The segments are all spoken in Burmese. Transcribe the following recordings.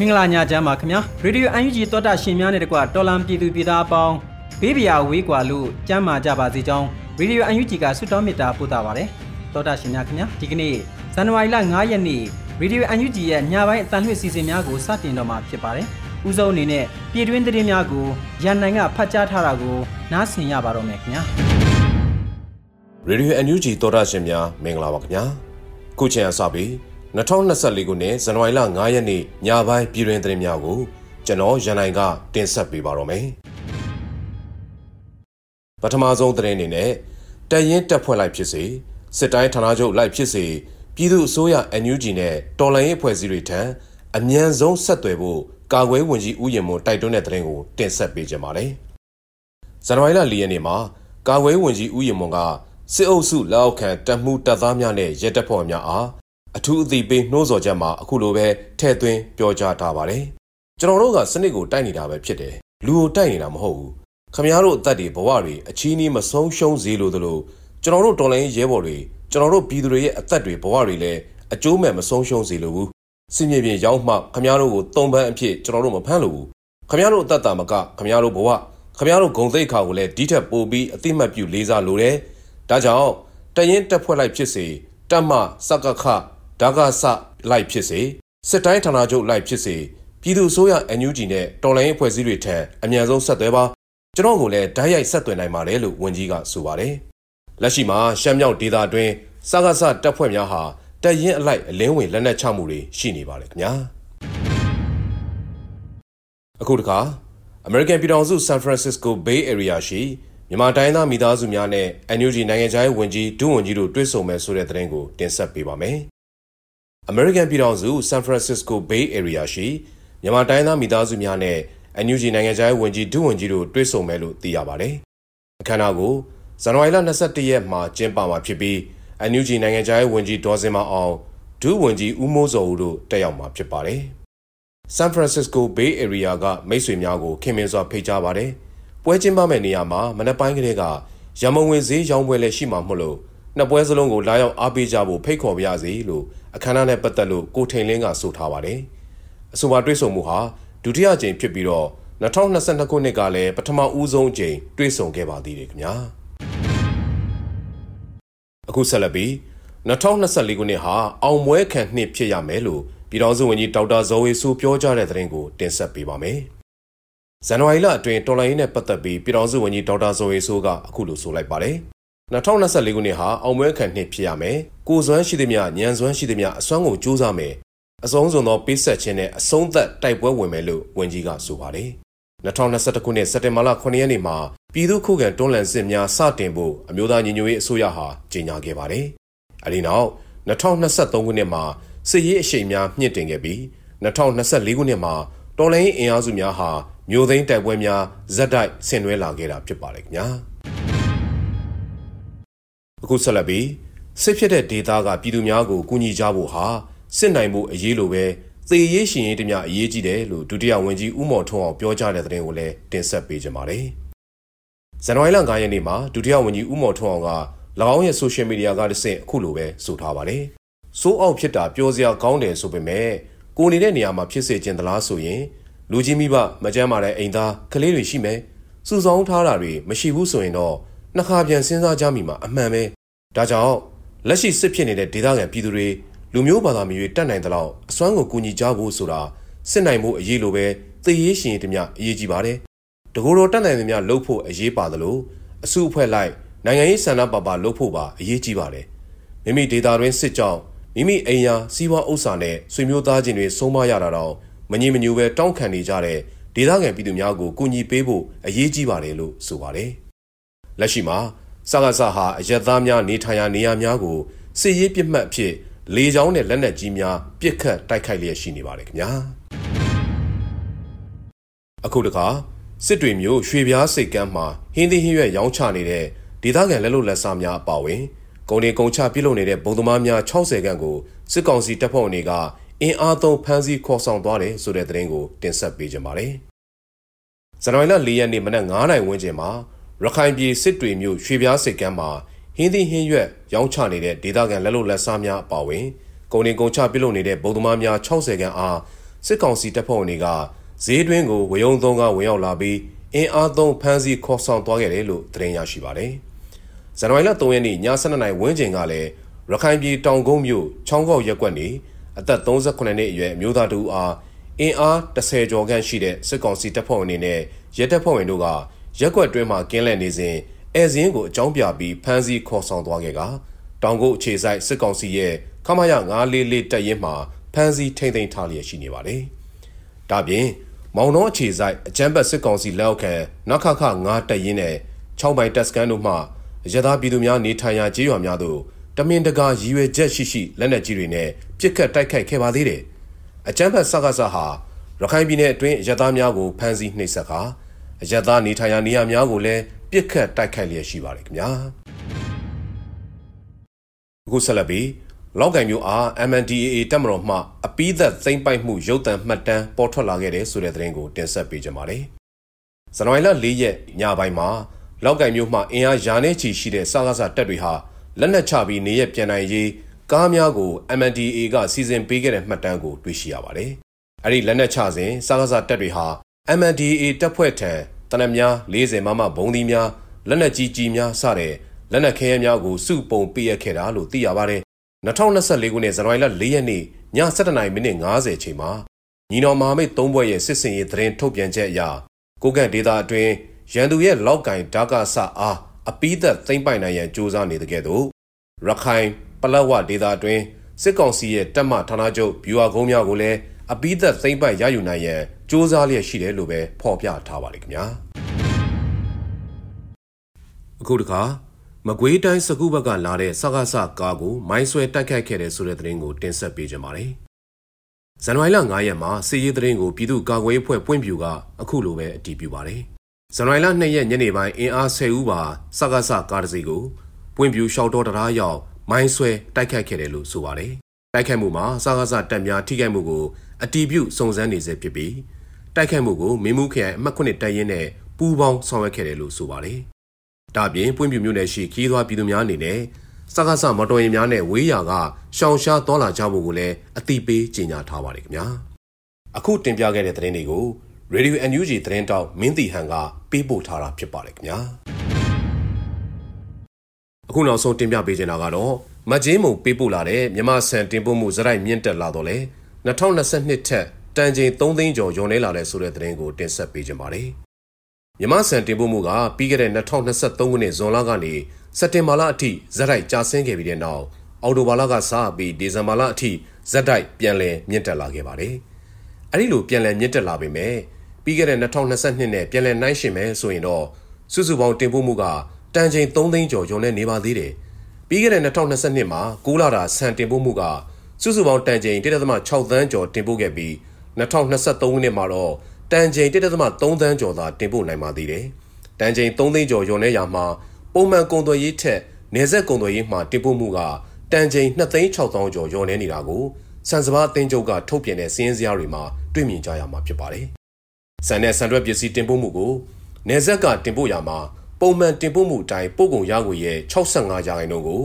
မင်္ဂလာညချမ်းပါခင်ဗျာရေဒီယို UNG သောတာရှင်များနဲ့တကွတော်လံပြည်သူပြည်သားအပေါင်းဘေးပြာဝေးကွာလို့ကြမ်းမာကြပါစေကြောင်းရေဒီယို UNG ကဆုတောင်းမေတ္တာပို့တာပါတယ်သောတာရှင်များခင်ဗျာဒီကနေ့ဇန်နဝါရီလ9ရက်နေ့ရေဒီယို UNG ရဲ့ညပိုင်းအတန်လှည့်စီစဉ်များကိုစတင်တော့မှာဖြစ်ပါတယ်ဦးဆုံးအနေနဲ့ပြည်တွင်းသတင်းများကိုရန်နိုင်ကဖတ်ကြားထားတာကိုနားဆင်ရပါတော့မယ်ခင်ဗျာရေဒီယို UNG သောတာရှင်များမင်္ဂလာပါခင်ဗျာခုချိန်အစပြီး 2024ခုနှစ်ဇန်နဝါရီလ9ရက်နေ့ညပိုင်းပြည်တွင်သတင်းများကိုကျွန်တော်ရန်နိုင်ကတင်ဆက်ပေးပါတော့မယ်။ပထမဆုံးသတင်းအနေနဲ့တရင်တက်ဖွဲ့လိုက်ဖြစ်စေစစ်တိုင်းဌာနချုပ်လိုက်ဖြစ်စေပြည်သူအစိုးရ NUG နဲ့တော်လှန်ရေးအဖွဲ့အစည်းတွေထံအမြန်ဆုံးဆက်သွယ်ဖို့ကာကွယ်ဝင်ကြီးဦးရင်မွန်တိုက်တွန်းတဲ့သတင်းကိုတင်ဆက်ပေးကြပါမယ်။ဇန်နဝါရီလ4ရက်နေ့မှာကာကွယ်ဝင်ကြီးဦးရင်မွန်ကစစ်အုပ်စုလက်အောက်ခံတပ်မှုတပ်သားများနဲ့ရဲတပ်ဖွဲ့များအား အထူးအသိပေးနှိုးဆော်ချက်မှာအခုလိုပဲထဲ့သွင်းပြောကြားထားပါတယ်။ကျွန်တော်တို့ကစနစ်ကိုတိုက်နေတာပဲဖြစ်တယ်။လူကိုတိုက်နေတာမဟုတ်ဘူး။ခမည်းတော်အသက်တွေဘဝတွေအချီးနှီးမဆုံးရှုံးစေလိုသလိုကျွန်တော်တို့တော်လိုင်းရဲဘော်တွေကျွန်တော်တို့ပြည်သူတွေရဲ့အသက်တွေဘဝတွေလည်းအကျိုးမဲ့မဆုံးရှုံးစေလိုဘူး။စစ်မြေပြင်ရောက်မှခမည်းတော်ကိုတုံပန်းအဖြစ်ကျွန်တော်တို့မဖမ်းလို့ဘူး။ခမည်းတော်အသက်တာမကခမည်းတော်ဘဝခမည်းတော်ဂုံသိက္ခာကိုလည်းဒီထက်ပိုပြီးအသိမှတ်ပြုလေးစားလိုတယ်။ဒါကြောင့်တရင်တက်ဖွဲ့လိုက်ဖြစ်စေတက်မစကခ ဒါကစလိုက်ဖြစ်စေစစ်တိုင်းဌာနချုပ်လိုက်ဖြစ်စေပြည်သူ့အစိုးရ NUG နဲ့တော်လိုင်းအဖွဲ့အစည်းတွေထံအမြန်ဆုံးဆက်သွယ်ပါကျွန်တော်ကိုလည်းဓာတ်ရိုက်ဆက်သွယ်နိုင်ပါတယ်လို့ဝန်ကြီးကဆိုပါတယ်လက်ရှိမှာရှမ်းမြောက်ဒေသအတွင်းစကားစတပ်ဖွဲ့များဟာတပ်ရင်းအလိုက်အလင်းဝင်လက်နက်ချမှုတွေရှိနေပါတယ်ခင်ဗျာအခုတခါ American ပြည်ထောင်စု San Francisco Bay Area ရှိမြန်မာတိုင်းသားမိသားစုများနဲ့ NUG နိုင်ငံခြားရေးဝန်ကြီးဒုဝန်ကြီးတို့တွေ့ဆုံမယ်ဆိုတဲ့သတင်းကိုတင်ဆက်ပေးပါမယ်။ American ပြည်ထောင်စု San Francisco Bay Area ရှိမြန်မာတိုင်းသားမိသားစုများနဲ့ NUG နိုင်ငံခြားရေးဝန်ကြီးဒုဝန်ကြီးတို့တွေ့ဆုံမယ်လို့သိရပါတယ်။အခမ်းအနားကိုဇန်နဝါရီလ22ရက်မှာကျင်းပမှာဖြစ်ပြီး NUG နိုင်ငံခြားရေးဝန်ကြီးဒေါ်စင်မအောင်ဒုဝန်ကြီးဦးမိုးစောဦးတို့တက်ရောက်မှာဖြစ်ပါတယ်။ San Francisco Bay Area ကမိတ်ဆွေများကိုခင်မင်စွာဖိတ်ကြားပါတယ်။ပွဲကျင်းပမယ့်နေရာမှာမနက်ပိုင်းကလေးကရမုံဝင်ဈေးရောင်းပွဲလည်းရှိမှာမို့လို့ နှစ်ပွဲစလုံးကိုလာရောက်အားပေးကြဖို့ဖိတ်ခေါ်ပါရစေလို့အခမ်းအနားနဲ့ပတ်သက်လို့ကိုထိန်လင်းကဆိုထားပါတယ်။အဆိုပါတွေ့ဆုံမှုဟာဒုတိယကြိမ်ဖြစ်ပြီးတော့2022ခုနှစ်ကလည်းပထမဦးဆုံးအကြိမ်တွေ့ဆုံခဲ့ပါသေးတယ်ခင်ဗျာ။အခုဆက်လက်ပြီး2024ခုနှစ်ဟာအောင်ပွဲခံနှစ်ဖြစ်ရမယ်လို့ပြည်တော်စုဝန်ကြီးဒေါက်တာဇော်ဝေဆိုပြောကြားတဲ့သတင်းကိုတင်ဆက်ပေးပါမယ်။ဇန်နဝါရီလအတွင်းတော်လိုင်းနဲ့ပတ်သက်ပြီးပြည်တော်စုဝန်ကြီးဒေါက်တာဇော်ဝေဆိုကအခုလိုဆိုလိုက်ပါတယ်။ 2024ခုနှစ်ဟာအောင်ပွဲခံနှစ်ဖြစ်ရမယ်။ကိုစွမ်းရှိသမျှညံစွမ်းရှိသမျှအစွမ်းကိုစူးစမ်းမယ်။အဆုံးစွန်သောပေးဆက်ခြင်းနဲ့အဆုံးသက်တိုက်ပွဲဝင်မယ်လို့ဝန်ကြီးကဆိုပါတယ်။2021ခုနှစ်စက်တင်ဘာလ9ရက်နေ့မှာပြည်သူ့ခုခံတွန်းလှန်စစ်များစတင်ဖို့အမျိုးသားညီညွတ်ရေးအစိုးရဟာကြေညာခဲ့ပါတယ်။အဲဒီနောက်2023ခုနှစ်မှာစစ်ရေးအရှိန်များမြင့်တင်ခဲ့ပြီး2024ခုနှစ်မှာတော်လိုင်းအင်အားစုများဟာမျိုးသိန်းတိုက်ပွဲများဇက်တိုက်ဆင်နွှဲလာခဲ့တာဖြစ်ပါတယ်ခင်ဗျာ။ အခုဆက်လက်ပြီးစစ်ဖြစ်တဲ့ဒေသကပြည်သူများကိုကူညီကြဖို့ဟာစစ်နိုင်မှုအရေးလိုပဲသေရေးရှင်ရေးတမျှအရေးကြီးတယ်လို့ဒုတိယဝန်ကြီးဦးမော်ထွန်းအောင်ပြောကြားတဲ့သတင်းကိုလည်းတင်ဆက်ပေးကြပါမယ်။ဇန်နဝါရီလ9ရက်နေ့မှာဒုတိယဝန်ကြီးဦးမော်ထွန်းအောင်က၎င်းရဲ့ဆိုရှယ်မီဒီယာကတဆင့်အခုလိုပဲဆိုထားပါတယ်။စိုးအောက်ဖြစ်တာပြောစရာကောင်းတယ်ဆိုပေမဲ့ကိုနေတဲ့နေရာမှာဖြစ်စေခြင်းသလားဆိုရင်လူကြီးမိဘမကြမ်းမာတဲ့အိမ်သားကလေးတွေရှိမယ်။စူဆောင်းထားတာတွေမရှိဘူးဆိုရင်တော့ နှစ်ခါပြန်စဉ်းစားကြမိမှာအမှန်ပဲဒါကြောင့်လက်ရှိစစ်ဖြစ်နေတဲ့ဒေသခံပြည်သူတွေလူမျိုးဘာသာမျိုးတတ်နိုင်တဲ့လောက်အစွမ်းကိုကူညီကြဖို့ဆိုတာစစ်နိုင်မှုအရေးလိုပဲသေရေးရှင်တမျှအရေးကြီးပါတယ်။တကူတော်တတ်နိုင်သမျှလှုပ်ဖို့အရေးပါသလိုအစုအဖွဲ့လိုက်နိုင်ငံရေးဆန္ဒပါပါလှုပ်ဖို့ပါအရေးကြီးပါတယ်။မိမိဒေတာတွင်စစ်ကြောင်းမိမိအိမ်ယာစီးပွားဥစ္စာနဲ့ဆွေမျိုးသားချင်းတွေဆုံးမရတာတော့မငြိမညူပဲတောင်းခံနေကြတဲ့ဒေသခံပြည်သူများကိုကူညီပေးဖို့အရေးကြီးပါတယ်လို့ဆိုပါတယ်။ လက်ရှိမှာစကားဆဟာအရက်သားများနေထိုင်ရာနေရာများကိုစစ်ရေးပြစ်မှတ်အဖြစ်လေကြောင်းနဲ့လက်နက်ကြီးများပစ်ခတ်တိုက်ခိုက်လျက်ရှိနေပါတယ်ခင်ဗျာအခုတခါစစ်တွေမျိုးရွှေပြားစိတ်ကမ်းမှာဟင်းသီးဟင်းရွက်ရောင်းချနေတဲ့ဒေသခံလက်လုံလက်စားများအပါအဝင်ကုန်တင်ကုန်ချပြုလုပ်နေတဲ့ဗုံသမားများ60ခန့်ကိုစစ်ကောင်စီတပ်ဖွဲ့ဝင်တွေကအင်အားသုံးဖမ်းဆီးခေါ်ဆောင်သွားတယ်ဆိုတဲ့သတင်းကိုတင်ဆက်ပေးကြပါမယ်။ဇန်နဝါရီလ4ရက်နေ့မနက်9:00နာရီဝန်းကျင်မှာ ရခိုင်ပြည်စစ်တွေမြို့ရွှေပြားစိတ်ကမ်းမှာဟင်းသီးဟင်းရွက်ရောင်းချနေတဲ့ဒေသခံလက်လုံလက်စားများအပါအဝင်ကုန်တင်ကုန်ချပြုလုပ်နေတဲ့ဗုံသမားများ60ခန့်အားစစ်ကောင်စီတပ်ဖွဲ့ဝင်တွေကဈေးတွင်းကိုဝေယုံသုံးကဝင်ရောက်လာပြီးအင်အားသုံးဖမ်းဆီးခေါ်ဆောင်သွားခဲ့တယ်လို့သတင်းရရှိပါတယ်။ဇန်နဝါရီလ3ရက်နေ့ည7:00နာရီဝန်းကျင်ကလည်းရခိုင်ပြည်တောင်ကုန်းမြို့ချောင်းကောက်ရက်ကွက်နေအသက်38နှစ်အရွယ်အမျိုးသားတူအားအင်အား30ကျော်ခန့်ရှိတဲ့စစ်ကောင်စီတပ်ဖွဲ့ဝင်တွေနဲ့ရဲတပ်ဖွဲ့ဝင်တို့က ရက်ကွက်တွင်းမှာကင်းလှည့်နေစဉ်အဲဇင်းကိုအကြောင်းပြပြီးဖမ်းဆီးခေါ်ဆောင်သွားခဲ့ကတောင်ကုတ်အခြေဆိုင်စစ်ကောင်စီရဲ့ခမရ944တပ်ရင်းမှာဖမ်းဆီးထိန်းသိမ်းထားလျက်ရှိနေပါတယ်။ဒါပြင်မောင်နှောအခြေဆိုင်အကြမ်းဖက်စစ်ကောင်စီလက်အောက်ခံနခခ9တပ်ရင်းနဲ့6ပိုင်တပ်စကန်တို့မှရသပြည်သူများနေထိုင်ရာကျေးရွာများသို့တမင်တကာရည်ရွယ်ချက်ရှိရှိလက်နက်ကြီးတွေနဲ့ပစ်ခတ်တိုက်ခိုက်ခဲ့ပါသေးတယ်။အကြမ်းဖက်စကားဆဟာရခိုင်ပြည်နယ်အတွင်းရသများကိုဖမ်းဆီးနှိပ်စက်ကာ အရသနေထိုင်ရာနေရာများကိုလည်းပြစ်ခတ်တိုက်ခိုက်လျက်ရှိပါတယ်ခင်ဗျာအခုဆက်လက်ပြီးလောက်ကင်မျိုးအား MNDAA တပ်မတော်မှအပီးသက်သိမ့်ပိုက်မှုရုပ်သံမှတ်တမ်းပေါ်ထွက်လာခဲ့တဲ့ဆိုတဲ့သတင်းကိုတင်ဆက်ပေးကြပါမယ်။ဇန်နဝါရီလ၄ရက်ညပိုင်းမှာလောက်ကင်မျိုးမှအင်အားရာနဲ့ချီရှိတဲ့စကားစတပ်တွေဟာလက်နက်ချပြီးနေရပြန်နိုင်ရေးကားများကို MNDAA ကစီစဉ်ပေးခဲ့တဲ့မှတ်တမ်းကိုတွေ့ရှိရပါတယ်။အဲဒီလက်နက်ချစဉ်စကားစတပ်တွေဟာ MNDAA တပ်ဖွဲ့ထံတနက်များ40မမဘုံသီးများလက်နက်ကြီးကြီးများစတဲ့လက်နက်ခဲယမ်းများကိုစုပုံပေးရခဲ့တာလို့သိရပါတယ်။2024ခုနှစ်ဇန်နဝါရီလ4ရက်နေ့ည7:50မိနစ်50ချိန်မှာညီတော်မဟာမိတ်၃ဘွဲ့ရဲ့စစ်စင်ရေးသတင်းထုတ်ပြန်ချက်အရကိုကန့်ဒေတာအတွင်းရန်သူရဲ့လောက်ကင်ဓာကဆအားအပီးသက်သိမ့်ပိုင်နိုင်ရန်စ조사နေတဲ့ကဲ့သို့ရခိုင်ပလက်ဝဒေတာအတွင်းစစ်ကောင်စီရဲ့တပ်မဌာနချုပ်ဗျူဟာကုန်းများကိုလည်းအပီးသက်သိမ့်ပိုင်ရယူနိုင်ရန် စ조사လျက်ရှိတယ်လို့ပဲဖော်ပြထားပါလိမ့်ခင်ဗျာအခုတခါမကွေးတိုင်းစကူဘက်ကလာတဲ့စကားစကားကိုမိုင်းဆွဲတိုက်ခိုက်ခဲ့တဲ့ဆိုတဲ့သတင်းကိုတင်ဆက်ပေးကြပါမယ်ဇန်နဝါရီလ9ရက်မှာစီရေးသတင်းကိုပြည်သူ့ကာကွယ်ရေးဖွဲ့ပွင့်ပြူကအခုလိုပဲအတည်ပြုပါတယ်ဇန်နဝါရီလ2ရက်ညနေပိုင်းအင်အား10ဦးပါစကားစကားတစ်စီးကိုပွင့်ပြူရှောက်တော်တရားရောက်မိုင်းဆွဲတိုက်ခိုက်ခဲ့တယ်လို့ဆိုပါတယ်တိုက်ခိုက်မှုမှာစကားစတပ်များထိခိုက်မှုကိုအတီးပြုစုံစမ်းနေစေဖြစ်ပြီး တိုက်ခိုက်မှုကိုမင်းမှုခရိုင်အမှတ်9တပ်ရင်းနဲ့ပူးပေါင်းဆောင်ရွက်ခဲ့တယ်လို့ဆိုပါတယ်။ဒါပြင်ပွင့်ပြူမြို့နယ်ရှိခီးသွားပြည်သူများအနေနဲ့စကားစမော်တော်ယာဉ်များနဲ့ဝေးရာကရှောင်ရှားသွားလာကြဖို့ကိုလည်းအတိပေးကြေညာထားပါတယ်ခင်ဗျာ။အခုတင်ပြခဲ့တဲ့သတင်းတွေကို Radio NUG သတင်းတောက်မင်းတီဟန်ကပေးပို့ထားတာဖြစ်ပါတယ်ခင်ဗျာ။အခုနောက်ဆုံးတင်ပြပေးချင်တာကတော့မတ်ဂျင်းမုံပေးပို့လာတဲ့မြမဆန်တင်ပို့မှုဇရိုက်မြင့်တက်လာတော့လေ2022ထက် တန်ချိန်3သိန်းကျော်ရုံနေလာတဲ့ဆိုတဲ့သတင်းကိုတင်ဆက်ပေးကြပါမယ်။မြမဆန်တင်ပို့မှုကပြီးခဲ့တဲ့2023ခုနှစ်ဇွန်လကနေစက်တင်ဘာလအထိဇက်တိုက်ကျဆင်းခဲ့ပြီးတဲ့နောက်အော်တိုဘာလကစပြီးဒီဇင်ဘာလအထိဇက်တိုက်ပြန်လည်မြင့်တက်လာခဲ့ပါတယ်။အဲဒီလိုပြန်လည်မြင့်တက်လာပေမဲ့ပြီးခဲ့တဲ့2022နဲ့ပြန်လည်နှိုင်းယှဉ်မယ်ဆိုရင်တော့စုစုပေါင်းတင်ပို့မှုကတန်ချိန်3သိန်းကျော်ရုံနဲ့နေပါသေးတယ်။ပြီးခဲ့တဲ့2022မှာ6လတာဆန်တင်ပို့မှုကစုစုပေါင်းတန်ချိန်1.6သန်းကျော်တင်ပို့ခဲ့ပြီး 2023ခုနှစ်မှာတော့တန်ချိန်1.3သန်းကျော်သာတင်ပို့နိုင်ပါသေးတယ်။တန်ချိန်3သိန်းကျော်ရုံနဲ့ရာမှာပုံမှန်ကုန်သွယ်ရေးထက်နေဆက်ကုန်သွယ်ရေးမှာတင်ပို့မှုကတန်ချိန်2သိန်း6သောင်းကျော်ရုံနေနေတာကိုစံစဘာအသင်းချုပ်ကထုတ်ပြန်တဲ့စီးရင်စရာတွေမှာတွေ့မြင်ကြရမှာဖြစ်ပါတယ်။စံနဲ့စံတွက်ပစ္စည်းတင်ပို့မှုကိုနေဆက်ကတင်ပို့ရမှာပုံမှန်တင်ပို့မှုအတိုင်းပို့ကုန်ရငွေရဲ့65ရာခိုင်နှုန်းကို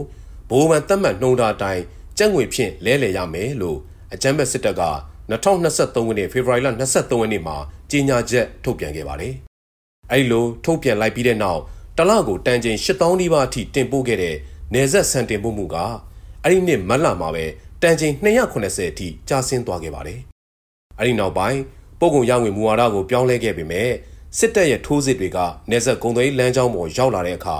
ဘိုးမှန်သတ်မှတ်နှုန်းထားအတိုင်းကျပ်ငွေဖြင့်လဲလှယ်ရမယ်လို့အကြမ်းဖက်စစ်တပ်က 2023ခုနှစ်ဖေဖော်ဝါရီလ23ရက်နေ့မှာကြေညာချက်ထုတ်ပြန်ခဲ့ပါတယ်။အဲဒီလိုထုတ်ပြန်လိုက်ပြီးတဲ့နောက်တလကိုတန်ချိန်8000နီးပါးအထိတင်ပို့ခဲ့တဲ့နေဆက်ဆန်တင်ပို့မှုကအဲ့ဒီနှစ်မတ်လမှာပဲတန်ချိန်290အထိကျဆင်းသွားခဲ့ပါတယ်။အဲ့ဒီနောက်ပိုင်းပို့ကုန်ရငွေမူဝါဒကိုပြောင်းလဲခဲ့ပေမဲ့စစ်တပ်ရဲ့ထိုးစစ်တွေကနေဆက်ကုံသွေးလမ်းကြောင်းပေါ်ရောက်လာတဲ့အခါ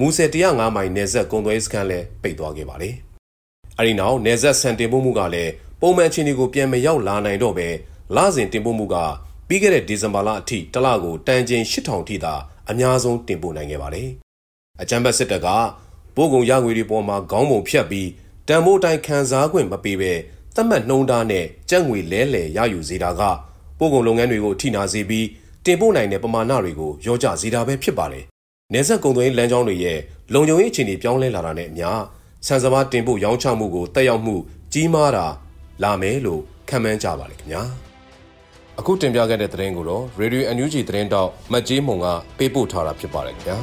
မူဆယ်105မိုင်နေဆက်ကုံသွေးစခန်းလည်းပိတ်သွားခဲ့ပါတယ်။အဲဒီနောက်နေဆက်ဆန်တင်ပို့မှုကလည်း ပုံမှန်အခြေအနေကိုပြန်မရောက်လာနိုင်တော့ပဲလစဉ်တင်ပို့မှုကပြီးခဲ့တဲ့ဒီဇင်ဘာလအထိတစ်လကိုတန်ချိန်8000ထိသာအများဆုံးတင်ပို့နိုင်ခဲ့ပါတယ်။အကြံဘက်စစ်တပ်ကပို့ကုန်ရငွေတွေပေါ်မှာခေါင်းပုံဖြတ်ပြီးတန်မိုးတိုင်းခံစား권မပေးပဲသတ်မှတ်နှုံးသားနဲ့ကြက်ငွေလဲလှယ်ရယူစေတာကပို့ကုန်လုပ်ငန်းတွေကိုထိနာစေပြီးတင်ပို့နိုင်တဲ့ပမာဏတွေကိုရောကြစေတာပဲဖြစ်ပါတယ်။နေဆက်ကုံသွင်းလမ်းကြောင်းတွေရဲ့လုံခြုံရေးအခြေအနေပြောင်းလဲလာတာနဲ့အမျှဆန်စပါးတင်ပို့ရောင်းချမှုကိုတက်ရောက်မှုကြီးမားတာ လာမယ်လို့ခန့်မှန်းကြပါလေခင်ဗျာ။အခုတင်ပြခဲ့တဲ့သတင်းကိုတော့ Radio NUG သတင်းတောက်မတ်ကြီးမုံကပေးပို့ထားတာဖြစ်ပါတယ်ခင်ဗျာ။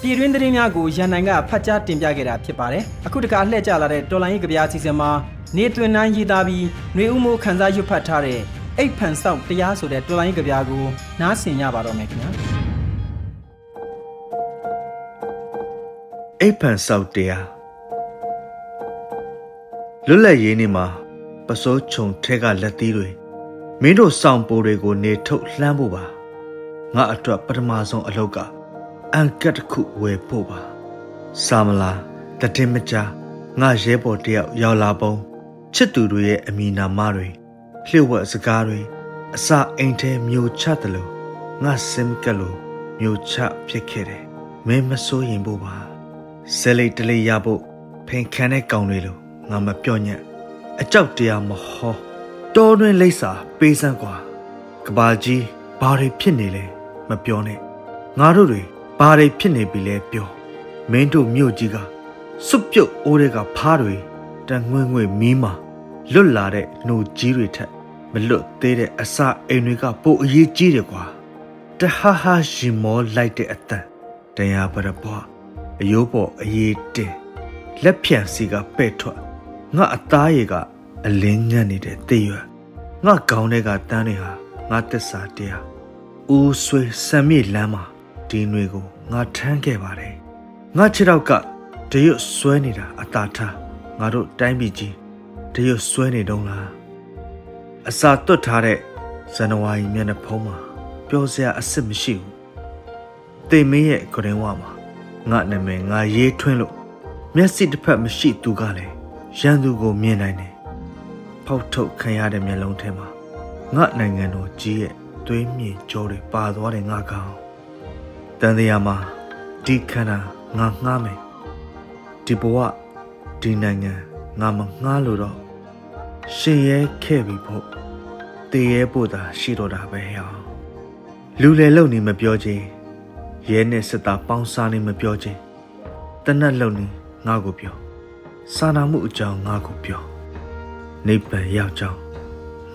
ပြည်တွင်းသတင်းများကိုရန်နိုင်ကဖတ်ကြားတင်ပြခဲ့တာဖြစ်ပါတယ်။အခုတခါလှည့်ကြလာတဲ့တော်လိုင်းရေးကြပြအစီအစဉ်မှာနေသွင်းနှန်းရေးသားပြီးຫນွေဦးမိုးခန်းစားရွတ်ဖတ်ထားတဲ့ အိတ်ဖန်ဆောင်တရားဆိုတဲ့တော်လိုင်းရေးကြပြကိုနားဆင်ရပါတော့မယ်ခင်ဗျာ။အိတ်ဖန်ဆောင်တရားလွတ်လပ်ရေးနေ့မှာပစိုးချုံထဲကလက်သီးတွေမင်းတို့ဆောင်ပိုးတွေကိုနေထုတ်လှမ်းဖို့ပါငါအတွက်ပထမဆုံးအလုပ်ကအန်ကတ်တစ်ခုဝယ်ဖို့ပါစာမလာတည်မကြငါရဲဘော်တယောက်ရောက်လာပုံချစ်သူတွေရဲ့အမိနာမတွေ လျှို့ဝှက်စကားတွေအစအိမ်ထဲမျိုးချတယ်လို့ငါစင်ကလို့မျိုးချဖြစ်ခဲ့တယ်မင်းမစိုးရင်ဖို့ပါဇလိတ်တလေးရဖို့ဖင်ခံတဲ့ကောင်တွေလို့ငါမပြော့ညံ့အကြောက်တရားမဟောတော်တွင်လိမ့်စာပေးစမ်းကွာကဘာကြီးဘာတွေဖြစ်နေလဲမပြောနဲ့ငါတို့တွေဘာတွေဖြစ်နေပြီလဲပြောမင်းတို့မြို့ကြီးကစွတ်ပြုတ်အိုးတွေကဖားတွေတန်ငွေ့ငွေ့မီးမှာ လွတ်လာတဲ့နှုတ်ကြီးတွေထက်မလွတ်သေးတဲ့အစာအိမ်တွေကပိုအရေးကြီးတယ်ကွာတဟာဟာရှင်မောလိုက်တဲ့အတန်တရားပရပွားအယိုးပေါ်အရေးတင်လက်ဖြန့်စီကပဲ့ထွက်ငါအသားရည်ကအလင်းညံ့နေတဲ့တေးရွယ်ငါခေါင်းထဲကတန်းတွေဟာငါတစ္ဆာတရားဦးဆွေစံမြေလမ်းမှာဒီຫນွေကိုငါထမ်းခဲ့ပါတယ်ငါခြေတော့ကတရွတ်ဆွဲနေတာအသာထားငါတို့တိုင်းပြည်ကြီး တရွတ်ဆွဲနေတုံးလားအစာတွတ်ထားတဲ့ဇန်နဝါရီမျက်နှာဖုံးမှာပျော်စရာအစ်စ်မရှိဘူးတေမင်းရဲ့ကရင်ဝမှာငါနာမည်ငါရေးထွင်းလို့မျက်စိတစ်ဖက်မရှိသူကလည်းရန်သူကိုမြင်နိုင်တယ်ဖောက်ထုတ်ခံရတဲ့မျက်လုံးထဲမှာငါနိုင်ငံတော်ကြီးရဲ့သွေးမြင့်ကြောတွေပါသွားတယ်ငါကောင်တန်တရားမှာဒီခန္ဓာငါငှားမယ်ဒီဘဝဒီနိုင်ငံ ငါမငှားလို့တော့ရှင်ရဲခဲ့ပြီဖို့တည်ရဲဖို့သာရှိတော့တာပဲဟောလူလေလုံနေမပြောချင်းရဲနဲ့စစ်သားပေါင်းစားနေမပြောချင်းတနတ်လုံနေငါကိုပြောစာနာမှုအကြောင်းငါကိုပြောနိဗ္ဗာန်ရောက်ကြောင်း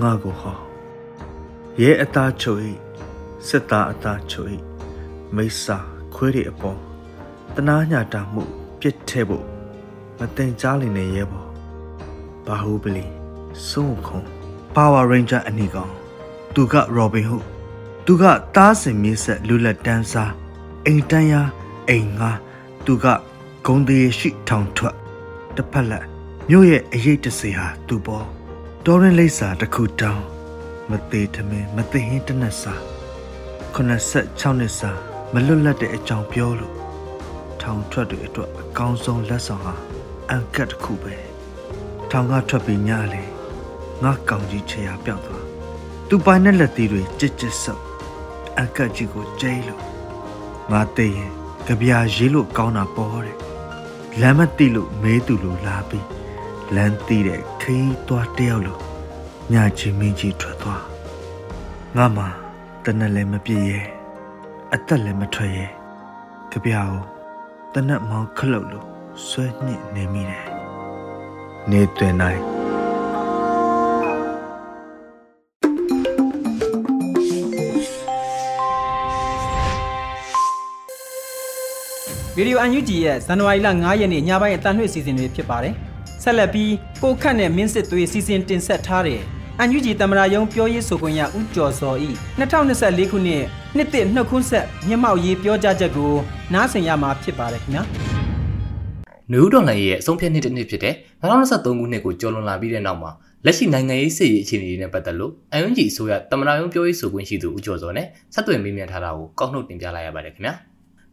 ငါကိုဟောရဲအသားချုပ်ဤစစ်သားအသားချုပ်ဤမိစ္ဆာခွေးတွေအပေါ်တနာညာတာမှုပြစ်ထဲဖို့မတင်ကြားလိမ့်နေရဲပေါ့ ဘာဟုပလီစုံခုံ Power Ranger အနီကောင်သူက Robin Hood သူကတားစင်မြေးဆက်လူလက်တန်းစားအိမ်တန်းရအိမ်ငါသူကဂုံသေးရှိထောင်ထွက်တစ်ဖက်လက်မြို့ရဲ့အရေးတစေဟာသူပေါ်တော်ရင်လိပ်စာတစ်ခုတောင်းမသေးထမင်းမသိဟင်းတနက်စာ86နှစ်စာမလွတ်လပ်တဲ့အကြောင်းပြောလို့ထောင်ထွက်တွေအတွက်အကောင်းဆုံးလက်ဆောင်ဟာအန်ကတ်တစ်ခုပဲ ထောင်ကထွက်ပြီးညလေငါကောင်ကြီးချရာပြောက်သွားသူပိုင်တဲ့လက်သေးတွေကြစ်ကြစ်ဆုပ်အန်ကတ်ကြီးကိုကျိလို့ငါသိရင်ကြပြာရေးလို့ကောင်းတာပေါ်တဲ့လမ်းမသိလို့မဲသူလိုလာပြီးလမ်းသိတဲ့ခီးသွားတယောက်လို့ညချင်းမင်းကြီးထွက်သွားငါမှတနက်လည်းမပြည့်ရဲ့အသက်လည်းမထွက်ရဲကြပြာကိုတနက်မောင်းခလုတ်လို့ဆွဲညစ်နေမိတယ် နေတွင်နိုင်ဗီဒီယို UNG ရဲ့ဇန်နဝါရီလ9ရက်နေ့ညပိုင်းအတန်လွှင့်စီစဉ်တွေဖြစ်ပါတယ်။ဆက်လက်ပြီးကိုခန့်နဲ့မင်းစစ်သွေးစီစဉ်တင်ဆက်ထားတဲ့အန်ယူဂျီသမ္မတရုံးပြောရေးဆိုခွင့်ရဦးကျော်စောဤ2024ခုနှစ်နှစ်သစ်နှုတ်ခွန်းဆက်မျက်မှောက်ရေးပြောကြားချက်ကိုနားဆင်ရမှာဖြစ်ပါတယ်ခင်ဗျာ နယူးဒေါ်လာရဲ့အဆုံးဖြတ်နှစ်တစ်နှစ်ဖြစ်တဲ့2023ခုနှစ်ကိုကျော်လွန်လာပြီးတဲ့နောက်မှာလက်ရှိနိုင်ငံရေးစစ်ရေးအခြေအနေတွေနဲ့ပတ်သက်လို့အန်ယူဂျီအစိုးရသမ္မတရုံးပြောရေးဆိုခွင့်ရှိသူဦးကျော်စောနဲ့ဆက်သွယ်မေးမြန်းထားတာကိုကောက်နှုတ်တင်ပြလိုက်ရပါတယ်ခင်ဗျာ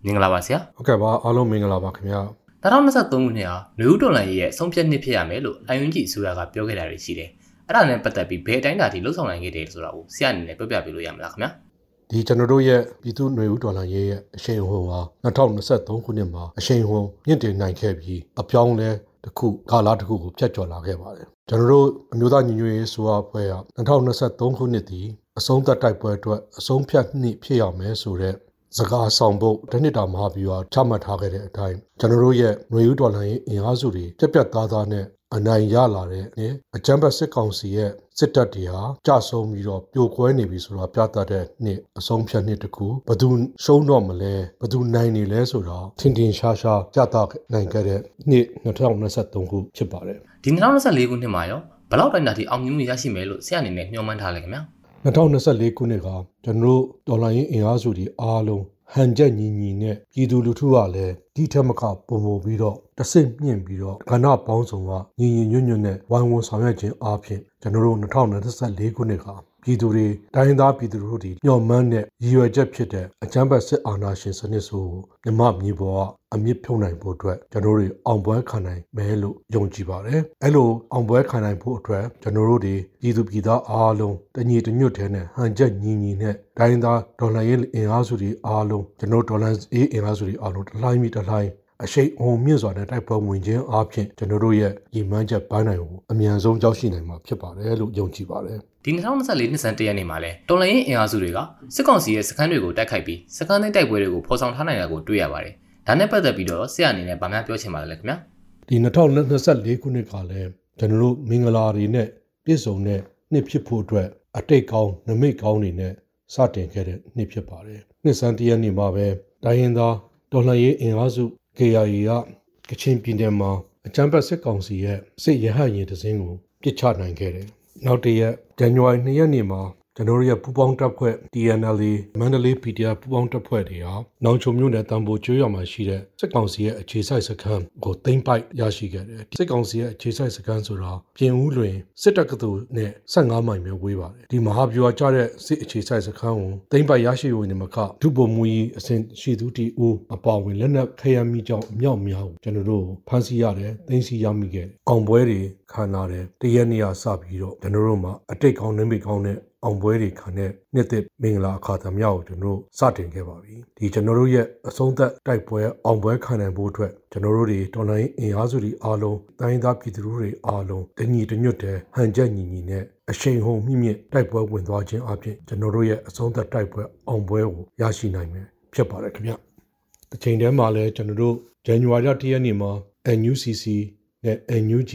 မင်္ဂလာပါဆရာဟုတ်ကဲ့ပါအားလုံးမင်္ဂလာပါခင်ဗျာ2023ခုနှစ်ဟာနယူးဒေါ်လာရဲ့အဆုံးဖြတ်နှစ်ဖြစ်ရမယ်လို့အန်ယူဂျီအစိုးရကပြောခဲ့တာတွေရှိတယ်အဲ့ဒါနဲ့ပတ်သက်ပြီးဘယ်အတိုင်းတာထိလှုပ်ဆောင်နိုင်ခဲ့တယ်ဆိုတာကိုဆရာအနေနဲ့ပြောပြပေးလို့ရမလားခင်ဗျာ ဒီကျွန်တော်တို့ရဲ့ပြည်သူ့ຫນွေဦးဒေါ်လာရေးရဲ့အရှိန်ဟွန်ဟာ2023ခုနှစ်မှာအရှိန်ဟွန်မြင့်တင်နိုင်ခဲ့ပြီးအပြောင်းလဲတစ်ခုကာလတစ်ခုကိုဖြတ်ကျော်လာခဲ့ပါတယ်ကျွန်တော်တို့အမျိုးသားညီညွတ်ရေးဆိုအဖွဲက2023ခုနှစ်တည်အဆုံးသက်တိုက်ပွဲအတွက်အဆုံးဖြတ်နှစ်ဖြစ်ရမယ်ဆိုတဲ့စကားဆောင်ဖို့တနစ်တာမဟာဗျူဟာချမှတ်ထားခဲ့တဲ့အတိုင်းကျွန်တော်တို့ရဲ့ຫນွေဦးဒေါ်လာရေးအင်အားစုတွေပြက်ပြက်သားသားနဲ့ အနိုင်ရလာတဲ့နဲ့အကြမ်းဖက်စစ်ကောင်စီရဲ့စစ်တပ်တွေဟာကြဆုံပြီးတော့ပြိုကွဲနေပြီဆိုတာပြသတဲ့နှစ်အဆုံးဖြတ်နှစ်တခုဘသူရှုံးတော့မလဲဘသူနိုင်နေလဲဆိုတော့ထင်ထင်ရှားရှားကြသနိုင်ခဲ့တဲ့နှစ်2023ခုဖြစ်ပါတယ်ဒီ2024ခုနှစ်မှာရောဘလောက်တိုင်းတာထိအောင်မြင်မှုရရှိမယ်လို့ဆရာအနေနဲ့ညွှန်မှန်းထားလိုက်ခင်ဗျာ2024ခုနှစ်ကကျွန်တော်တို့ဒေါ်လာရင်းအင်အားစုတွေအားလုံး ဟန်ချက်ညီညီနဲ့ပြည်သူလူထုကလည်းဒီထက်မကပုံပုံပြီးတော့တဆင့်မြင့်ပြီးတော့ကဏ္ဍပေါင်းစုံကညီညီညွတ်ညွတ်နဲ့ဝိုင်းဝန်းဆောင်ရွက်ခြင်းအားဖြင့်ကျွန်တော်တို့2024ခုနှစ်က ပြည်သူတွေတိုင်းသားပြည်သူတို့တွေညှော်မှန်းတဲ့ရည်ရွယ်ချက်ဖြစ်တဲ့အကြမ်းဖက်စစ်အာဏာရှင်စနစ်ဆိုမြမမြေပေါ်ကအမြင့်ဖြုံနိုင်ဖို့အတွက်ကျွန်တော်တို့အောင်ပွဲခံနိုင်မယ်လို့ယုံကြည်ပါတယ်။အဲ့လိုအောင်ပွဲခံနိုင်ဖို့အတွက်ကျွန်တော်တို့ဒီပြည်သူပြည်သားအားလုံးတညီတညွတ်တဲ့နဲ့ဟန်ချက်ညီညီနဲ့တိုင်းသားဒေါ်လာရေးအင်အားစုတွေအားလုံးကျွန်တော်ဒေါ်လာရေးအင်အားစုတွေအားလုံးတစ်လှိုင်းပြီးတစ်လှိုင်းအရှိန်အဟုန်မြင့်စွာနဲ့တိုက်ပွဲဝင်ခြင်းအပြင်ကျွန်တော်တို့ရဲ့ရည်မှန်းချက်ပိုင်းနိုင်ကိုအမြန်ဆုံးကြောက်ရှိနိုင်မှာဖြစ်ပါတယ်လို့ယုံကြည်ပါတယ် ဒီ2024နှစ်ဆန်းတရက်နေ့မှာလဲတော်လိုင်းရင်အင်အားစုတွေကစစ်ကောင်စီရဲ့စခန်းတွေကိုတိုက်ခိုက်ပြီးစခန်းသိမ်းတိုက်ပွဲတွေကိုဖော်ဆောင်ထားနိုင်တာကိုတွေ့ရပါတယ်ဒါနဲ့ပတ်သက်ပြီးတော့ဆရာအနေနဲ့ဗမာပြောချင်ပါတယ်လေခင်ဗျာဒီ2024ခုနှစ်ကလည်းကျွန်တော်တို့မင်္ဂလာတွေနဲ့ပြည့်စုံတဲ့နှစ်ဖြစ်ဖို့အတွက်အတိတ်ကောင်းနမိတ်ကောင်းတွေနဲ့စတင်ခဲ့တဲ့နှစ်ဖြစ်ပါတယ်နှစ်ဆန်းတရက်နေ့မှာပဲတိုင်းရင်းသားတော်လှန်ရေးအင်အားစု KIA ကကချင်ပြည်နယ်မှာအကြမ်းဖက်စစ်ကောင်စီရဲ့စစ်ရဟတ်ရင်တစင်းကိုပစ်ချနိုင်ခဲ့တယ်။ နောက်တရက်ဇန်နဝါရီ2ရက်နေ့မှာ ကျွန်တော်တို့ရဲ့ပူပေါင်းတပ်ဖွဲ့ TNLA မန္တလေး PDF ပူပေါင်းတပ်ဖွဲ့တွေဟာနောင်ချုံမြို့နယ်တံပိုကျွော်မှာရှိတဲ့စစ်ကောင်စီရဲ့အခြေစိုက်စခန်းကိုသိမ်းပိုက်ရရှိခဲ့တယ်စစ်ကောင်စီရဲ့အခြေစိုက်စခန်းဆိုတာပြင်ဦးလွင်စစ်တပ်ကတူနဲ့15မိုင်ပဲဝေးပါတယ်ဒီမဟာဗျူဟာကျတဲ့စစ်အခြေစိုက်စခန်းကိုသိမ်းပိုက်ရရှိဝင်နေမှာကဒုဗိုလ်မှူးကြီးအစဉ်ရှိသူတီဦးအပါဝင်လက်နက်ခရမ်းမိကြောင့်အမြောက်များကိုကျွန်တော်တို့ဖမ်းဆီးရတယ်သိမ်းဆီးရမိခဲ့အောင်ပွဲတွေခံလာတယ်တရက်နေရစပြီးတော့ကျွန်တော်တို့မှာအတိတ်ကောင်းနေမိကောင်းတဲ့ အောင်ပွဲတွေခံတဲ့နှစ်သက်မင်္ဂလာအခါသမယကိုကျွန်တော်တို့စတင်ခဲ့ပါပြီဒီကျွန်တော်တို့ရဲ့အဆုံးသက်တိုက်ပွဲအောင်ပွဲခံနိုင်ဖို့အတွက်ကျွန်တော်တို့တွေတော်လိုင်းအင်အားစုတွေအားလုံးတိုင်းသားပြည်သူတွေအားလုံးတညီတညွတ်တဲ့ဟန်ချက်ညီညီနဲ့အရှိန်ဟုန်မြင့်မြင့်တိုက်ပွဲဝင်သွားခြင်းအပြင်ကျွန်တော်တို့ရဲ့အဆုံးသက်တိုက်ပွဲအောင်ပွဲကိုရရှိနိုင်မယ်ဖြစ်ပါတယ်ခင်ဗျတစ်ချိန်တည်းမှာလည်းကျွန်တော်တို့ဇန်နဝါရီလ၁ရက်နေ့မှာ NUCC နဲ့ NUG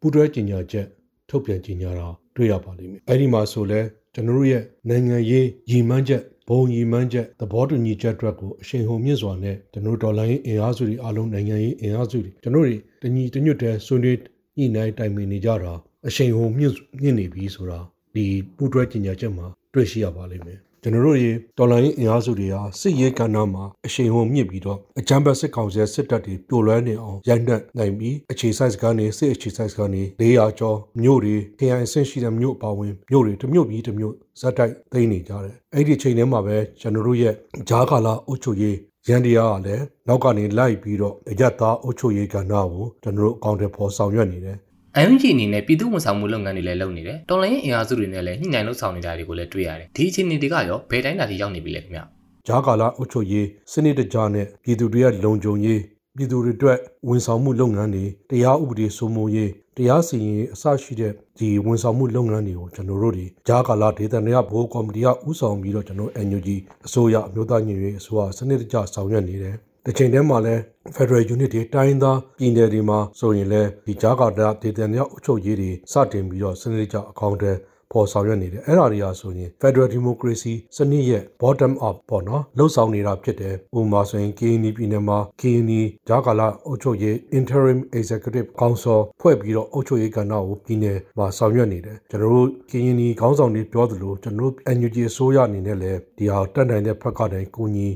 ပူးတွဲကြေညာချက်ထုတ်ပြန်ကြေညာတာတွေ့ရပါလိမ့်မယ်အဲ့ဒီမှာဆိုလဲ ကျွန်တော်တို့ရဲ့နိုင်ငံရေးရည်မှန်းချက်ဘုံရည်မှန်းချက်သဘောတူညီချက်အတွက်ကိုအရှိန်ဟုန်မြင့်စွာနဲ့ကျွန်တော်ဒေါ်လာရေးအင်အားစုတွေအားလုံးနိုင်ငံရေးအင်အားစုတွေကျွန်တော်တွေတညီတညွတ်တဲ့ဆွေးနွေးညှိနှိုင်းတိုင်ပင်နေကြတာအရှိန်ဟုန်မြင့်မြင့်နေပြီဆိုတာဒီပူးတွဲကြေညာချက်မှာတွေ့ရှိရပါလိမ့်မယ် ကျွန်တော်တို့ရေတော်လိုင်းအင်အားစုတွေဟာစစ်ရေးကဏ္ဍမှာအရှိန်ဟုန်မြင့်ပြီးတော့အကြမ်းဖက်စစ်ကောင်စီစစ်တပ်တွေပြိုလွဲနေအောင်ရိုက်နှက်နိုင်ပြီးအခြေစိုက်စကန်တွေစစ်အခြေစိုက်စကန်တွေ400ကျော်မြို့တွေခရိုင်အဆင့်ရှိတဲ့မြို့ပါဝင်မြို့တွေတစ်မြို့ပြီးတစ်မြို့ဇက်တိုက်သိမ်းနေကြတယ်အဲ့ဒီချိန်ထဲမှာပဲကျွန်တော်တို့ရဲ့ဂျားကာလာအုပ်ချုပ်ရေးရန်တရားကလည်းနောက်ကနေလိုက်ပြီးတော့အရသားအုပ်ချုပ်ရေးကဏ္ဍကိုကျွန်တော်တို့အကောင့်တွေပေါ်ဆောင်ရွက်နေတယ် အန်ယူဂျီအနေနဲ့ပြည်သူ့ဝန်ဆောင်မှုလုပ်ငန်းတွေလည်းလုပ်နေတယ်။တော်လိုင်းအင်အားစုတွေနဲ့လည်းညှိနှိုင်းလုပ်ဆောင်နေတာတွေကိုလည်းတွေ့ရတယ်။ဒီအခြေအနေတွေကရောဘယ်တိုင်းတာထိရောက်နေပြီလဲခင်ဗျ။ဂျာကာလာအုပ်ချုပ်ရေးစနစ်တကျနဲ့ပြည်သူတွေရဲ့လုံခြုံရေးပြည်သူတွေအတွက်ဝန်ဆောင်မှုလုပ်ငန်းတွေတရားဥပဒေစိုးမိုးရေးတရားစီရင်အစရှိတဲ့ဒီဝန်ဆောင်မှုလုပ်ငန်းတွေကိုကျွန်တော်တို့ဒီဂျာကာလာဒေသနရဘိုးကော်မတီကဥဆောင်ပြီးတော့ကျွန်တော် NUG အစိုးရအမျိုးသားညီညွတ်ရေးအစိုးရစနစ်တကျဆောင်ရွက်နေတယ်။ တစ်ချိန်တည်းမှာလည်း Federal Unit တွေတိုင်းသားပြည်နယ်တွေမှာဆိုရင်လည်းဒီဂျာကာတာဒေသနယ်အုပ်ချုပ်ရေးတွေစတင်ပြီးတော့စနစ်တကျအကောင့်တွေပေါ်ဆောင်ရွက်နေတယ်အဲ့ဒါတွေကဆိုရင် Federal Democracy စနစ်ရဲ့ bottom up ပေါ့နော်လှုပ်ဆောင်နေတာဖြစ်တယ်ဥပမာဆိုရင် KNY ပြည်နယ်မှာ KNY ဂျာကာလာအုပ်ချုပ်ရေး Interim Executive Council ဖွဲ့ပြီးတော့အုပ်ချုပ်ရေးကဏ္ဍကိုပြည်နယ်မှာဆောင်ရွက်နေတယ်ကျွန်တော်တို့ KNY ခေါင်းဆောင်တွေပြောသလိုကျွန်တော်တို့ NUG အစိုးရအနေနဲ့လည်းဒီဟာတက်နိုင်တဲ့ဖက်ကတိုင်ကိုညီ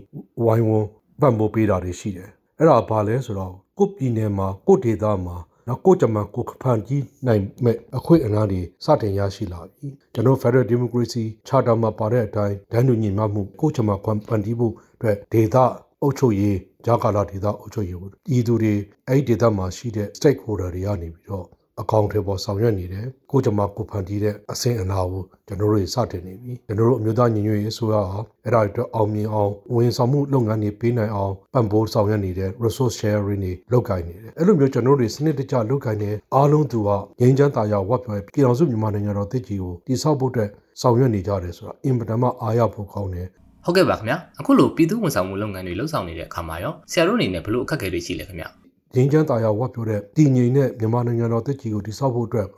ဝိုင်းဝန်း ပံ့ပိုးပေးတာတွေရှိတယ်အဲ့ဒါဘာလဲဆိုတော့ကိုပြည်နယ်မှာကိုဒေသမှာနော်ကိုကြမှာကိုဖန်ကြီးနိုင်မဲ့အခွင့်အရေးတွေစတင်ရရှိလာပြီကျွန်တော် Federal Democracy Charter မှာပါတဲ့အတိုင်းဒန်းတူညီမှမှုကိုကြမှာဖန်တီးဖို့အတွက်ဒေသအုပ်ချုပ်ရေးဂျာကာလာဒေသအုပ်ချုပ်ရေးဒီသူတွေအဲ့ဒီဒေသမှာရှိတဲ့ stakeholder တွေကနေပြီးတော့ အကောင့်တွေပေါ်ဆောင်ရွက်နေတယ်ကိုကြမှာကိုဖန်တီးတဲ့အဆင့်အနာကိုကျွန်တော်တို့စတင်နေပြီကျွန်တော်တို့အမျိုးသားညီညွတ်ရေးအစိုးရဟာအဲ့ဒါအတွက်အောင်မြင်အောင်ဝန်ဆောင်မှုလုပ်ငန်းတွေပေးနိုင်အောင်ပံ့ပိုးဆောင်ရွက်နေတဲ့ resource sharing တွေလုပ်ကိုင်နေတယ်အဲ့လိုမျိုးကျွန်တော်တို့စနစ်တကျလုပ်ကိုင်နေအားလုံးသူကငြိမ်းချမ်းသာယာဝတ်ပြောပြည်တော်စုမြန်မာနိုင်ငံတော်တည်ကြည်ကိုတိဆောက်ဖို့အတွက်ဆောင်ရွက်နေကြတယ်ဆိုတာအင်ပဒမအားရဖို့ကောင်းတယ်ဟုတ်ကဲ့ပါခင်ဗျာအခုလိုပြည်သူဝန်ဆောင်မှုလုပ်ငန်းတွေလှုပ်ဆောင်နေတဲ့အခါမှာရောဆရာတို့အနေနဲ့ဘလို့အခက်အခဲတွေရှိလဲခင်ဗျာ ငင်းချမ်းတာယာဝတ်ပြောတဲ့တည်ငြိမ်တဲ့မြန်မာနိုင်ငံတော်တည်ကြည်ကိုတိစောက်ဖို့အတွက်က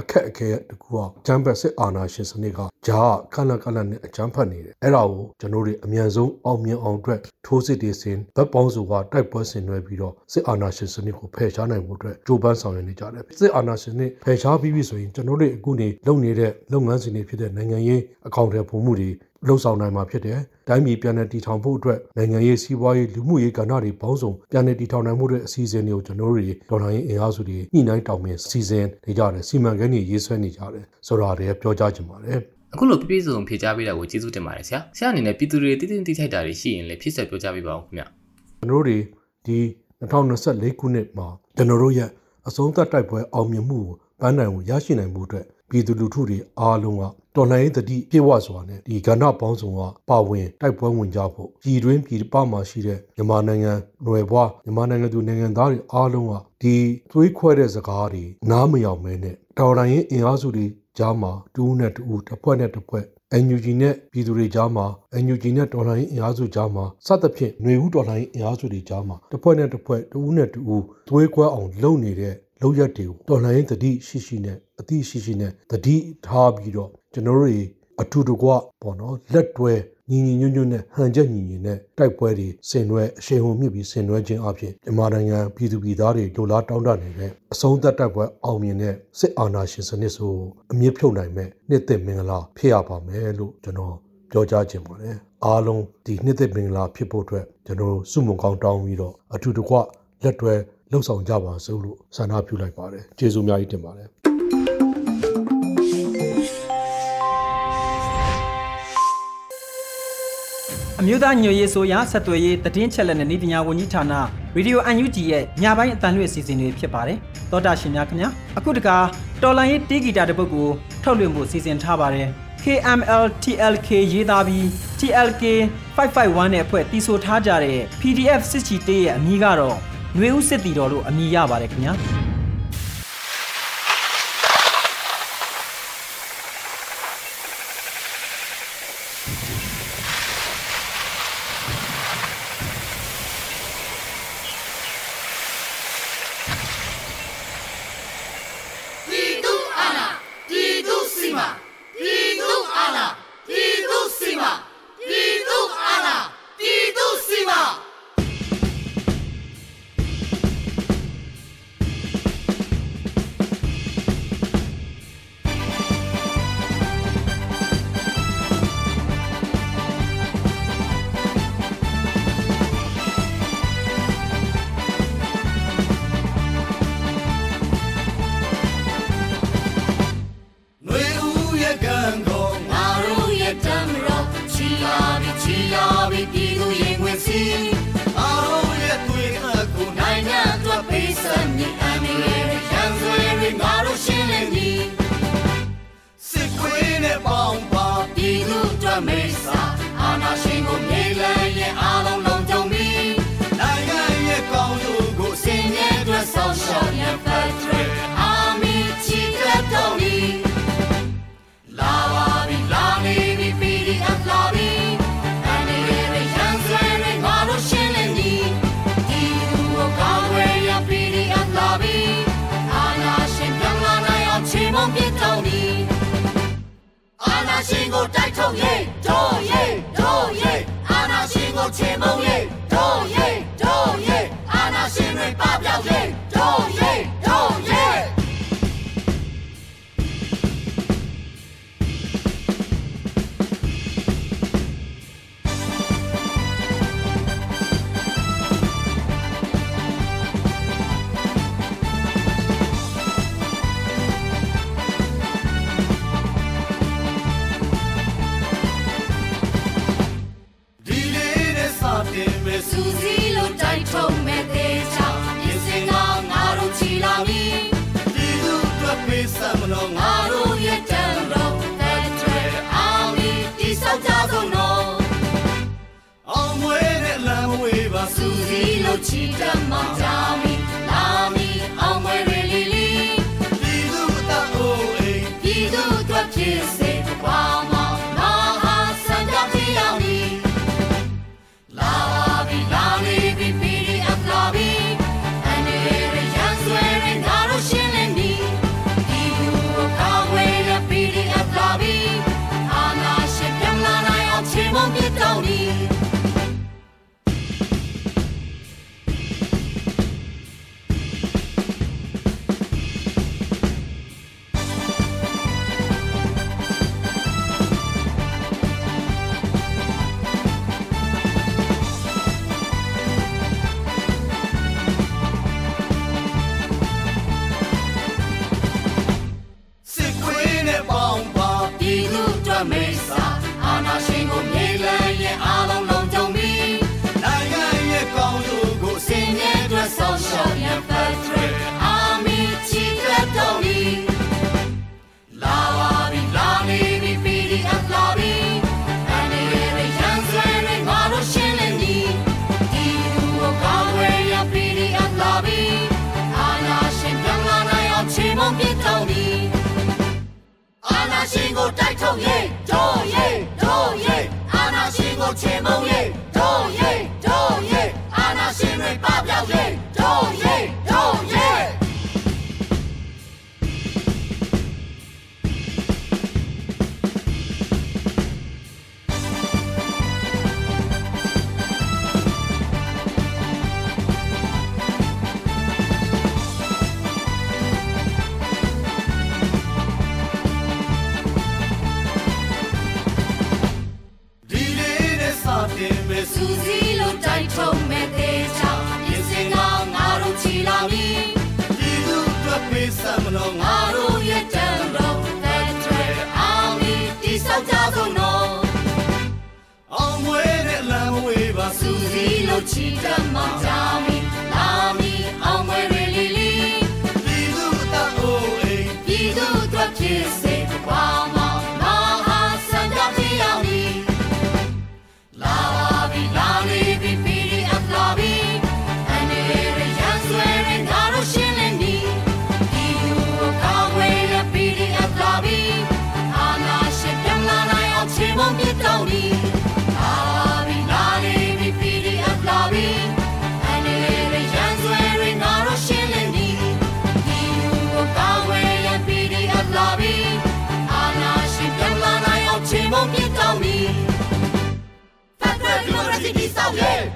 အခက်အခဲတကူကဂျမ်ဘတ်စစ်အာဏာရှင်စနစ်ကဂျာခက်လက်ခက်လက်နဲ့အကြမ်းဖက်နေတယ်အဲ့ဒါကိုကျွန်တော်တို့အမြန်ဆုံးအောင်မြင်အောင်အတွက်ထိုးစစ်တွေဆင်ဗတ်ပေါင်းစုကတိုက်ပွဲဆင်နွှဲပြီးတော့စစ်အာဏာရှင်စနစ်ကိုဖယ်ရှားနိုင်ဖို့အတွက်ကြိုးပမ်းဆောင်ရွက်နေကြတယ်စစ်အာဏာရှင်စနစ်ဖယ်ရှားပြီးပြီဆိုရင်ကျွန်တော်တို့အခုနေလုပ်နေတဲ့လုပ်ငန်းစဉ်တွေဖြစ်တဲ့နိုင်ငံရေးအကောင့်တွေပုံမှုတွေ လှုပ်ဆောင်နိုင်မှာဖြစ်တယ်။တိုင်းပြည်ပြန်လည်တည်ထောင်ဖို့အတွက်နိုင်ငံရေးစီးပွားရေးလူမှုရေးကဏ္ဍတွေပေါင်းစုံပြန်လည်တည်ထောင်နိုင်မှုတွေအစီအစဉ်တွေကိုကျွန်တော်တို့ဒေါ်လာရင်းအင်အားစုတွေညှိနှိုင်းတောင်းပန်စီစဉ်နေကြတယ်စီမံကိန်းတွေရေးဆွဲနေကြတယ်ဆိုတာတွေပြောကြားချင်ပါတယ်။အခုလိုပြည့်ပြည့်စုံဖြေကြားပေးတာကိုကျေးဇူးတင်ပါတယ်ဆရာ။ဆရာအနေနဲ့ပြည်သူတွေတည်တည်တည်ထိုက်တာတွေရှိရင်လည်းဖြည့်ဆွဲပြောကြားပေးပါဦးခင်ဗျ။ကျွန်တော်တို့ဒီ2024ခုနှစ်မှာကျွန်တော်တို့ရဲ့အဆုံးသတ်တိုက်ပွဲအောင်မြင်မှုကိုပန်းနိုင်ကိုရရှိနိုင်မှုအတွက်ပြည်သူလူထုတွေအားလုံးက တော်လှန်ရေးတတိပြေဝစွာနဲ့ဒီကဏ္ဍပေါင်းစုံကပါဝင်တိုက်ပွဲဝင်ကြဖို့ပြည်တွင်းပြည်ပမှာရှိတဲ့မြန်မာနိုင်ငံຫນွယ်ဘွားမြန်မာနိုင်ငံသူနိုင်ငံသားတွေအားလုံးကဒီသွေးခွဲတဲ့စကားတွေနားမယောင်မဲနဲ့တော်လှန်ရေးအင်အားစုတွေကြားမှာတူးနဲ့တူးတစ်ဖွဲ့နဲ့တစ်ဖွဲ့ NUG နဲ့ပြည်သူတွေကြားမှာ NUG နဲ့တော်လှန်ရေးအင်အားစုကြားမှာစသဖြင့်ຫນွေဦးတော်လှန်ရေးအင်အားစုတွေကြားမှာတစ်ဖွဲ့နဲ့တစ်ဖွဲ့တူးနဲ့တူးသွေးခွဲအောင်လုပ်နေတဲ့လောက်ရက်တွေကိုတော်လှန်ရေးတတိရှိရှိနဲ့အတိရှိရှိနဲ့တတိထားပြီးတော့ ကျွန်တော်တို့အထူတကွပေါ့နော်လက်တွဲညီညီညွတ်ညွတ်နဲ့ဟန်ချက်ညီညီနဲ့တိုက်ပွဲတွေဆင်နွှဲအရှိန်ဟုန်မြင့်ပြီးဆင်နွှဲခြင်းအပြင်မြန်မာနိုင်ငံပြည်သူပြည်သားတွေလိုလားတောင်းတနေတဲ့အဆုံးသက်တိုက်ပွဲအောင်မြင်တဲ့စစ်အာဏာရှင်စနစ်ဆိုအမြင့်ဖြုတ်နိုင်မဲ့နှစ်သက်မင်္ဂလာဖြစ်ရပါမယ်လို့ကျွန်တော်ပြောကြားခြင်းပါတယ်အားလုံးဒီနှစ်သက်မင်္ဂလာဖြစ်ဖို့အတွက်ကျွန်တော်စုမုံကောင်းတောင်းပြီးတော့အထူတကွလက်တွဲလှုပ်ဆောင်ကြပါစို့လို့ဆန္ဒပြုလိုက်ပါတယ်ကျေးဇူးအများကြီးတင်ပါတယ် အမျိုးသားညွရေးဆိုရဆက်သွယ်ရေးတည်င်းချက်လက်နဲ့ဤပညာဝန်ကြီးဌာနရေဒီယို UNG ရဲ့ညပိုင်းအတန်လွှင့်အစီအစဉ်တွေဖြစ်ပါတယ်တောတာရှင်များခင်ဗျာအခုတခါတော်လိုင်းရေးတီးဂီတာတစ်ပုဒ်ကိုထုတ်လွှင့်ဖို့စီစဉ်ထားပါတယ် KML TLK ရေးသားပြီး TLK 551နဲ့အဖွဲ့တီးဆိုထားကြတဲ့ PDF စစ်ချီတေးရဲ့အမည်ကတော့ຫນွေဦးစစ်တီတော်လို့အမည်ရပါတယ်ခင်ဗျာ စီလို့ ကိုတို Democracy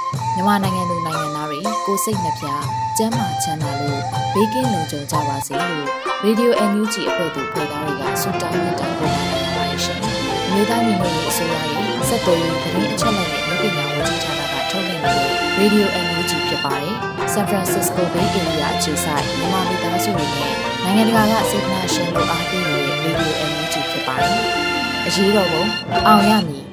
မြန်မာနိုင်ငံသူနိုင်ငံသားတွေကိုစိတ်နှပြကျန်းမာချမ်းသာလို့ဘေးကင်းလုံခြုံကြပါစေလို့ Radio NUG အဖွဲ့သူဖွဲ့သားတွေကဆုတောင်းမေတ္တာပို့တာနေပါတယ်ရှင်။မြေသားညီမတွေအစိုးရရဲ့စက်တော်ရင်သတင်းအချက်အလက်တွေလူပညာဝန်ကြီးဌာနကထုတ်လွှင့်နေတဲ့ Radio NUG ဖြစ်ပါတယ်။ San Francisco Bay Area အခြေစိုက်မြန်မာမိသားစုတွေနဲ့နိုင်ငံတကာကစေတနာရှင်တို့အားပေးနေတဲ့ Radio NUG ဖြစ်ပါတယ်။အရေးတော်ပုံအောင်ရမည်